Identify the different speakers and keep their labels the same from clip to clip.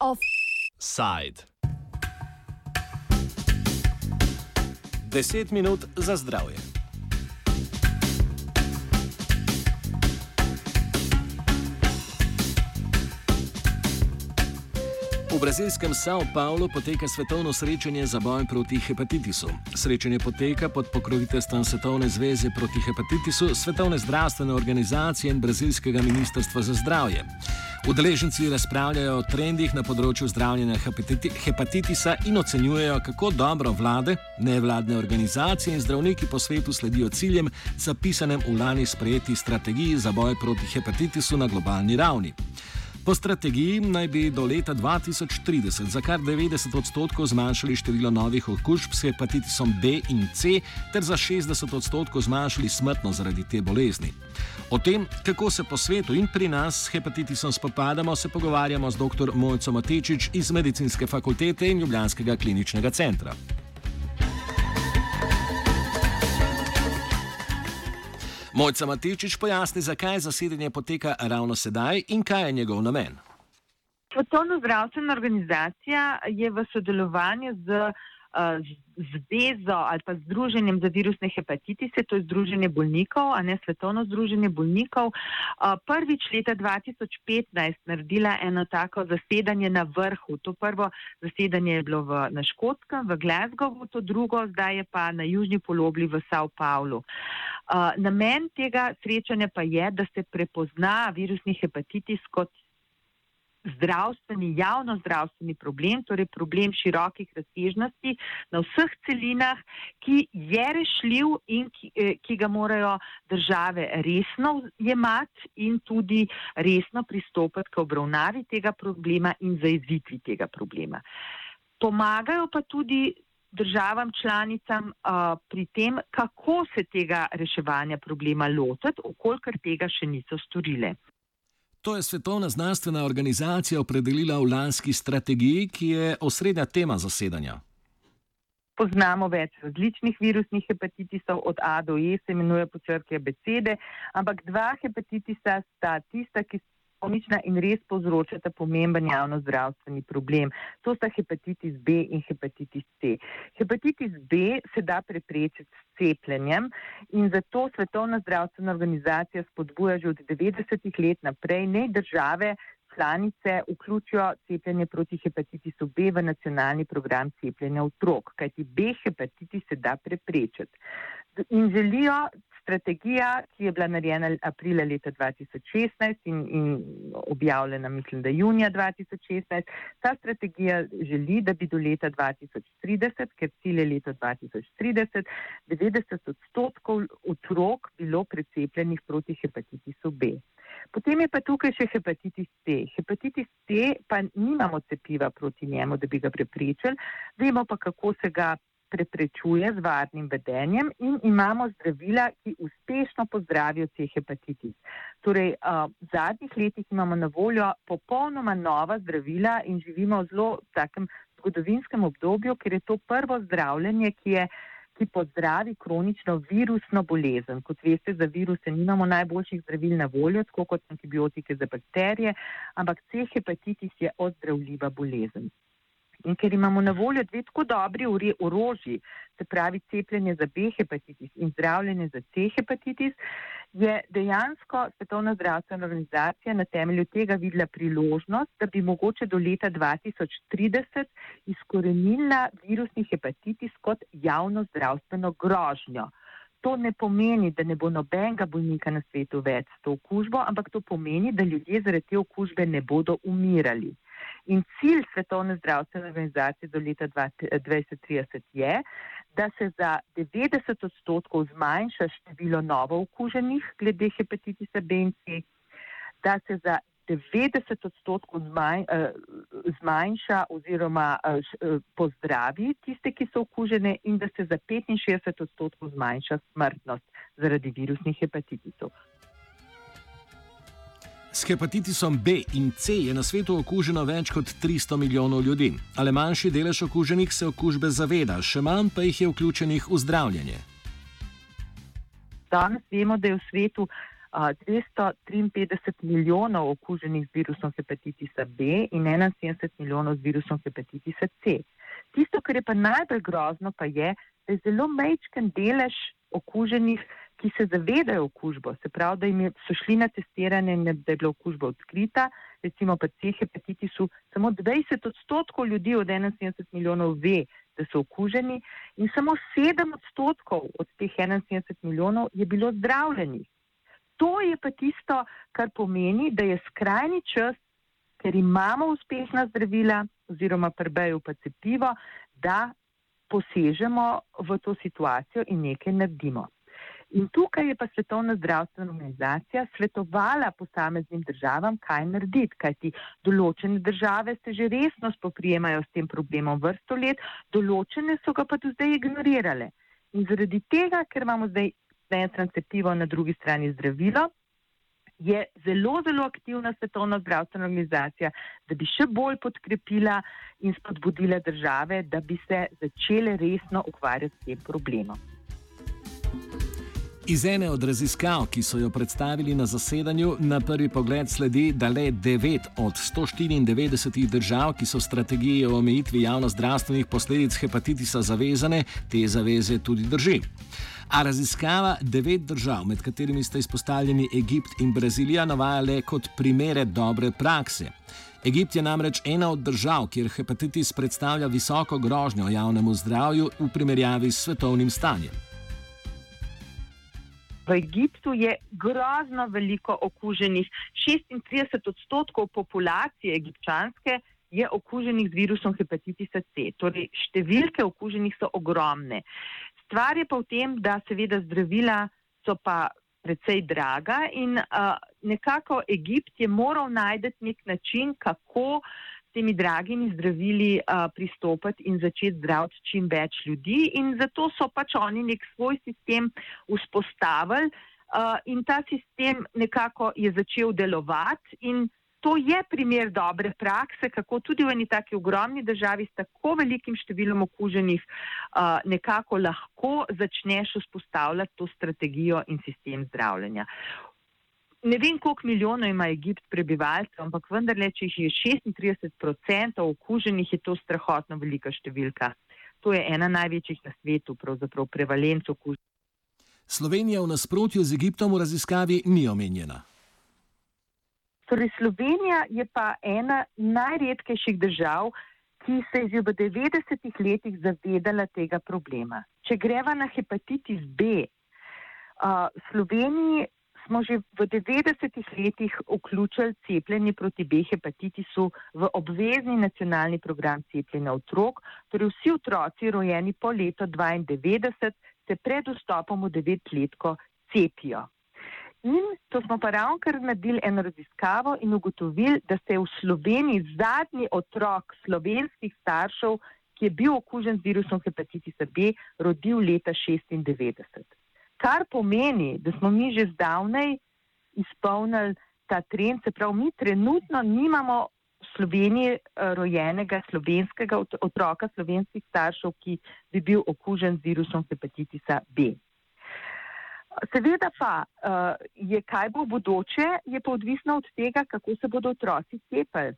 Speaker 1: Offside. Deset minut za zdravje. V brazilskem São Paulo poteka svetovno srečanje za boj proti hepatitisu. Srečanje poteka pod pokroviteljstvom Svetovne zveze proti hepatitisu, Svetovne zdravstvene organizacije in Brazilskega ministrstva za zdravje. Udeleženci razpravljajo o trendih na področju zdravljenja hepatiti hepatitisa in ocenjujejo, kako dobro vlade, nevladne organizacije in zdravniki po svetu sledijo ciljem, zapisanem v lani sprejeti strategiji za boj proti hepatitisu na globalni ravni. Po strategiji naj bi do leta 2030 za kar 90 odstotkov zmanjšali število novih okužb s hepatitisom B in C, ter za 60 odstotkov zmanjšali smrtnost zaradi te bolezni. O tem, kako se po svetu in pri nas s hepatitisom spopadamo, se pogovarjamo z dr. Mojco Matečič iz Medicinske fakultete in Ljubljanskega kliničnega centra. Mojca Matičič pojasni, zakaj zasedanje poteka ravno sedaj in kaj je njegov namen.
Speaker 2: Svetovna zdravstvena organizacija je v sodelovanju z zvezo ali pa združenjem za virusne hepatitise, to je združenje bolnikov, a ne svetovno združenje bolnikov, prvič leta 2015 naredila eno tako zasedanje na vrhu. To prvo zasedanje je bilo v, na Škotskem, v Glasgowu, to drugo zdaj je pa na južni polobli v Sao Paulo. Namen tega srečanja pa je, da se prepozna virusni hepatitis kot zdravstveni, javno zdravstveni problem, torej problem širokih razsežnosti na vseh celinah, ki je rešljiv in ki, eh, ki ga morajo države resno jemati in tudi resno pristopiti k obravnavi tega problema in zaizitvi tega problema. Pomagajo pa tudi državam članicam uh, pri tem, kako se tega reševanja problema lotiti, okolikor tega še niso storile.
Speaker 1: To je Svetovna znanstvena organizacija opredelila v lanski strategiji, ki je osrednja tema zasedanja.
Speaker 2: Poznamo več različnih virusnih hepatitisov, od A do E se imenuje po črki abecede, ampak dva hepatitisa sta tista, ki kronična in res povzročata pomemben javno zdravstveni problem. To sta hepatitis B in hepatitis C. Hepatitis B se da preprečiti s cepljenjem in zato Svetovna zdravstvena organizacija spodbuja že od 90-ih let naprej ne države članice vključijo cepljenje proti hepatitisu B v nacionalni program cepljenja otrok, kajti B hepatitis se da preprečiti. In želijo strategija, ki je bila narejena aprila leta 2016 in, in objavljena, mislim, da junija 2016, ta strategija želi, da bi do leta 2030, ker cilj je leta 2030, 90 odstotkov otrok bilo precepljenih proti hepatitisu B. Potem je pa tukaj še hepatitis C. Hepatitis C pa nimamo cepiva proti njemu, da bi ga preprečili, vemo pa, kako se ga preprečuje z varnim vedenjem in imamo zdravila, ki uspešno pozdravijo te hepatitis. Torej, v zadnjih letih imamo na voljo popolnoma nova zdravila in živimo v zelo takem zgodovinskem obdobju, ker je to prvo zdravljenje, ki je ki pozdravi kronično virusno bolezen. Kot veste, za viruse nimamo najboljših zdravil na voljo, tako kot antibiotike za bakterije, ampak C hepatitis je ozdravljiva bolezen. In ker imamo na voljo dve tako dobri orožji, se pravi cepljenje za B hepatitis in zdravljenje za C hepatitis, je dejansko Svetovna zdravstvena organizacija na temelju tega videla priložnost, da bi mogoče do leta 2030 izkorenila virusni hepatitis kot javno zdravstveno grožnjo. To ne pomeni, da ne bo nobenega bolnika na svetu več s to okužbo, ampak to pomeni, da ljudje zaradi te okužbe ne bodo umirali. In cilj Svetovne zdravstvene organizacije do leta 2030 je, da se za 90 odstotkov zmanjša število novo okuženih glede hepatitisa B in C, da se za 90 odstotkov zmanj, eh, zmanjša oziroma eh, eh, pozdravi tiste, ki so okužene in da se za 65 odstotkov zmanjša smrtnost zaradi virusnih hepatitisov.
Speaker 1: S hepatitisom B in C je na svetu okuženo več kot 300 milijonov ljudi, ale manjši delež okuženih se okužbe zaveda, še manj pa jih je vključenih v zdravljenje.
Speaker 2: Danes vemo, da je v svetu 253 milijonov okuženih z virusom hepatitisa B in 71 milijonov z virusom hepatitisa C. Tisto, kar je pa najbolj grozno, pa je, da je zelo majhen delež okuženih ki se zavedajo okužbo, se pravi, da jim so šli na testiranje in da je bila okužba odkrita, recimo pa C hepatitisu, samo 20 odstotkov ljudi od 71 milijonov ve, da so okuženi in samo 7 odstotkov od teh 71 milijonov je bilo zdravljenih. To je pa tisto, kar pomeni, da je skrajni čas, ker imamo uspešna zdravila oziroma prebejo pa cepivo, da posežemo v to situacijo in nekaj naredimo. In tukaj je pa Svetovna zdravstvena organizacija svetovala posameznim državam, kaj narediti, kajti določene države se že resno spoprijemajo s tem problemom vrsto let, določene so ga pa do zdaj ignorirale. In zaradi tega, ker imamo zdaj strani cepivo, na drugi strani zdravilo, je zelo, zelo aktivna Svetovna zdravstvena organizacija, da bi še bolj podkrepila in spodbudila države, da bi se začele resno ukvarjati s tem problemom.
Speaker 1: Iz ene od raziskav, ki so jo predstavili na zasedanju, na prvi pogled sledi, da le 9 od 194 držav, ki so strategije o omejitvi javno-zdravstvenih posledic hepatitisa zavezane, te zaveze tudi drži. A raziskava devet držav, med katerimi sta izpostavljeni Egipt in Brazilija, navaja le kot primere dobre prakse. Egipt je namreč ena od držav, kjer hepatitis predstavlja visoko grožnjo javnemu zdravju v primerjavi s svetovnim stanjem.
Speaker 2: V Egiptu je grozno veliko okuženih. 36 odstotkov populacije egipčanske je okuženih z virusom hepatitisa C. Torej, številke okuženih so ogromne. Stvar je pa v tem, da seveda zdravila so pa precej draga in uh, nekako Egipt je moral najti nek način, kako temi dragimi zdravili uh, pristopiti in začeti zdraviti čim več ljudi. In zato so pač oni nek svoj sistem vzpostavili uh, in ta sistem nekako je začel delovati. In to je primer dobre prakse, kako tudi v eni taki ogromni državi s tako velikim številom okuženih uh, nekako lahko začneš vzpostavljati to strategijo in sistem zdravljenja. Ne vem, koliko milijonov ima Egipt prebivalcev, ampak vendarle, če jih je 36% okuženih, je to strahotno velika številka. To je ena največjih na svetu, pravzaprav prevalenc okuženih.
Speaker 1: Slovenija v nasprotju z Egiptom v raziskavi ni omenjena.
Speaker 2: Torej, Slovenija je pa ena najredkejših držav, ki se je že v 90-ih letih zavedala tega problema. Če greva na hepatitis B, uh, Sloveniji smo že v 90-ih letih vključili cepljenje proti B hepatitisu v obvezni nacionalni program cepljenja otrok, torej vsi otroci rojeni po letu 92 se pred vstopom v devetletko cepijo. In to smo pa ravnokar naredili eno raziskavo in ugotovili, da se je v Sloveniji zadnji otrok slovenskih staršev, ki je bil okužen z virusom hepatitisa B, rodil leta 96 kar pomeni, da smo mi že zdavnaj izpolnili ta trend, se pravi, mi trenutno nimamo v Sloveniji eh, rojenega slovenskega otroka slovenskih staršev, ki bi bil okužen z virusom hepatitisa B. Seveda pa eh, je, kaj bo v bodoče, je pa odvisno od tega, kako se bodo otroci cepili.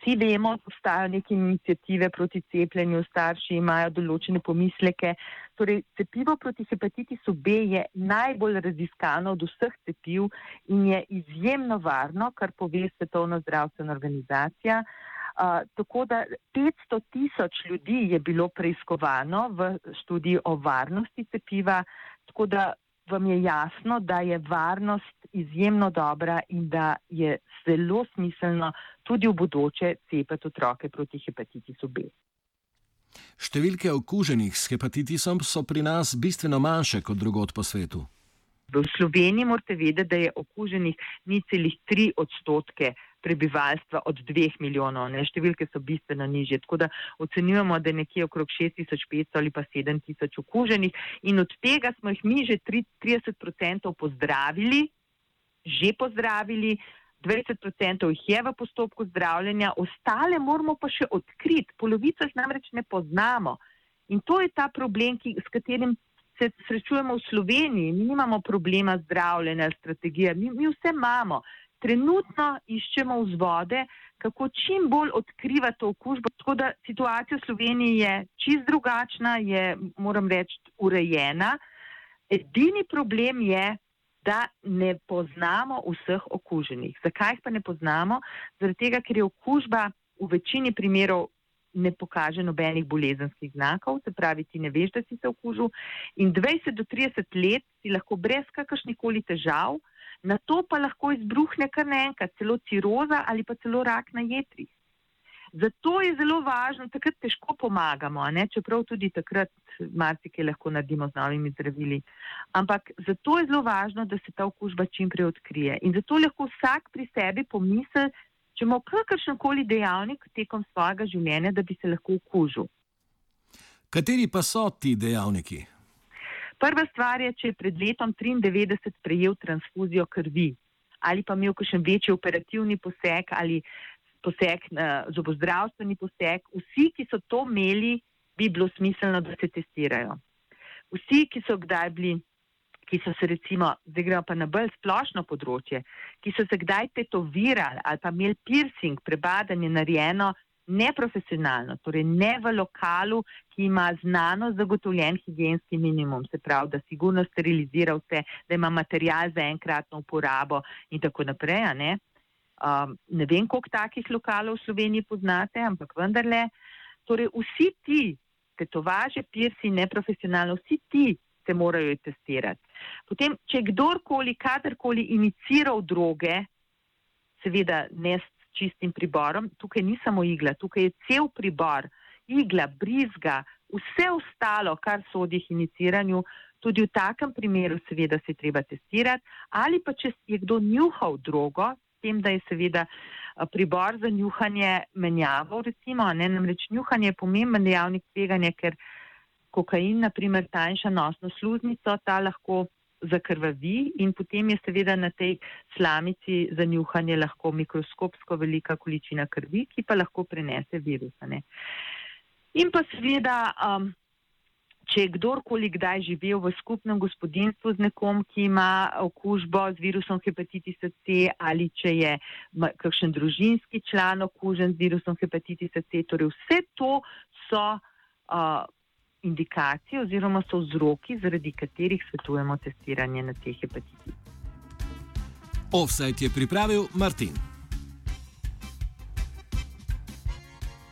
Speaker 2: Vsi vemo, obstajajo neke inicijative proti cepljenju, starši imajo določene pomisleke. Torej, cepivo proti hepatitisu B je najbolj raziskano od vseh cepiv in je izjemno varno, kar pove Svetovna zdravstvena organizacija. Uh, tako da 500 tisoč ljudi je bilo preiskovano v študiji o varnosti cepiva, tako da vam je jasno, da je varnost izjemno dobra in da je zelo smiselno tudi v bodoče cepiti otroke proti hepatitisu B.
Speaker 1: Številke okuženih s hepatitisom so pri nas bistveno manjše kot drugot po svetu.
Speaker 2: V Sloveniji morate vedeti, da je okuženih ni celih tri odstotke prebivalstva od dveh milijonov, ne? številke so bistveno nižje. Tako da ocenjujemo, da je nekje okrog 6500 ali pa 7000 okuženih in od tega smo jih mi že 30% pozdravili, že pozdravili, 20% jih je v postopku zdravljenja, ostale moramo pa še odkriti, polovico jih namreč ne poznamo. In to je ta problem, ki, s katerim se srečujemo v Sloveniji. Mi nimamo problema zdravljenja, strategije, mi, mi vse imamo. Trenutno iščemo vzvode, kako čim bolj odkrivati to okužbo. Tako da situacija v Sloveniji je čist drugačna, je, moram reči, urejena. Edini problem je, da ne poznamo vseh okuženih. Zakaj jih pa ne poznamo? Zaradi tega, ker je okužba v večini primerov ne pokaže nobenih bolezenskih znakov, se pravi, ti ne veš, da si se okužil in 20 do 30 let si lahko brez kakršnih koli težav, na to pa lahko izbruhne kar naenkrat, celo ciroza ali pa celo rak na jetrih. Zato je zelo važno, takrat težko pomagamo, ne? čeprav tudi takrat marsikaj lahko naredimo z novimi zdravili. Ampak zato je zelo važno, da se ta okužba čim prej odkrije. In zato lahko vsak pri sebi pomisli, če ima kakršen koli dejavnik tekom svojega življenja, da bi se lahko okužil.
Speaker 1: Kateri pa so ti dejavniki?
Speaker 2: Prva stvar je, če je pred letom 1993 prejel transfuzijo krvi ali pa imel kakšen večji operativni poseg ali poseg, zobozdravstveni poseg. Vsi, ki so to imeli, bi bilo smiselno, da se testirajo. Vsi, ki so kdaj bili ki so se recimo, zdaj gremo pa na bolj splošno področje, ki so se kdaj tetovirali ali pa imeli piercing, prebadanje narejeno neprofesionalno, torej ne v lokalu, ki ima znano zagotovljen higijenski minimum, se pravi, da sigurno sterilizira vse, da ima material za enkratno uporabo in tako naprej. Ne? Um, ne vem, koliko takih lokalov v Sloveniji poznate, ampak vendarle, torej vsi ti tetovaže, piercing, neprofesionalno, vsi ti se morajo testirati. Potem, če kdorkoli, kadarkoli iniciral droge, seveda ne s čistim priborom, tukaj ni samo igla, tukaj je cel pribor, igla, brizga, vse ostalo, kar sodi k iniciranju, tudi v takem primeru seveda se treba testirati, ali pa če je kdo njuhal drogo, tem, da je seveda pribor za njuhanje menjaval, recimo, ne, namreč njuhanje je pomemben dejavnik tveganja, ker kokain, naprimer, tanjša nosno sluznico, ta lahko zakrvavi in potem je seveda na tej slamici za njuhanje lahko mikroskopsko velika količina krvi, ki pa lahko prenese virusane. In pa seveda, um, če je kdorkoli kdaj živel v skupnem gospodinstvu z nekom, ki ima okužbo z virusom hepatitisa C ali če je kakšen družinski član okužen z virusom hepatitisa C, torej vse to so uh, indikacije oziroma so vzroki, zaradi katerih svetujemo testiranje na te hepatitise.
Speaker 1: Offset je pripravil Martin.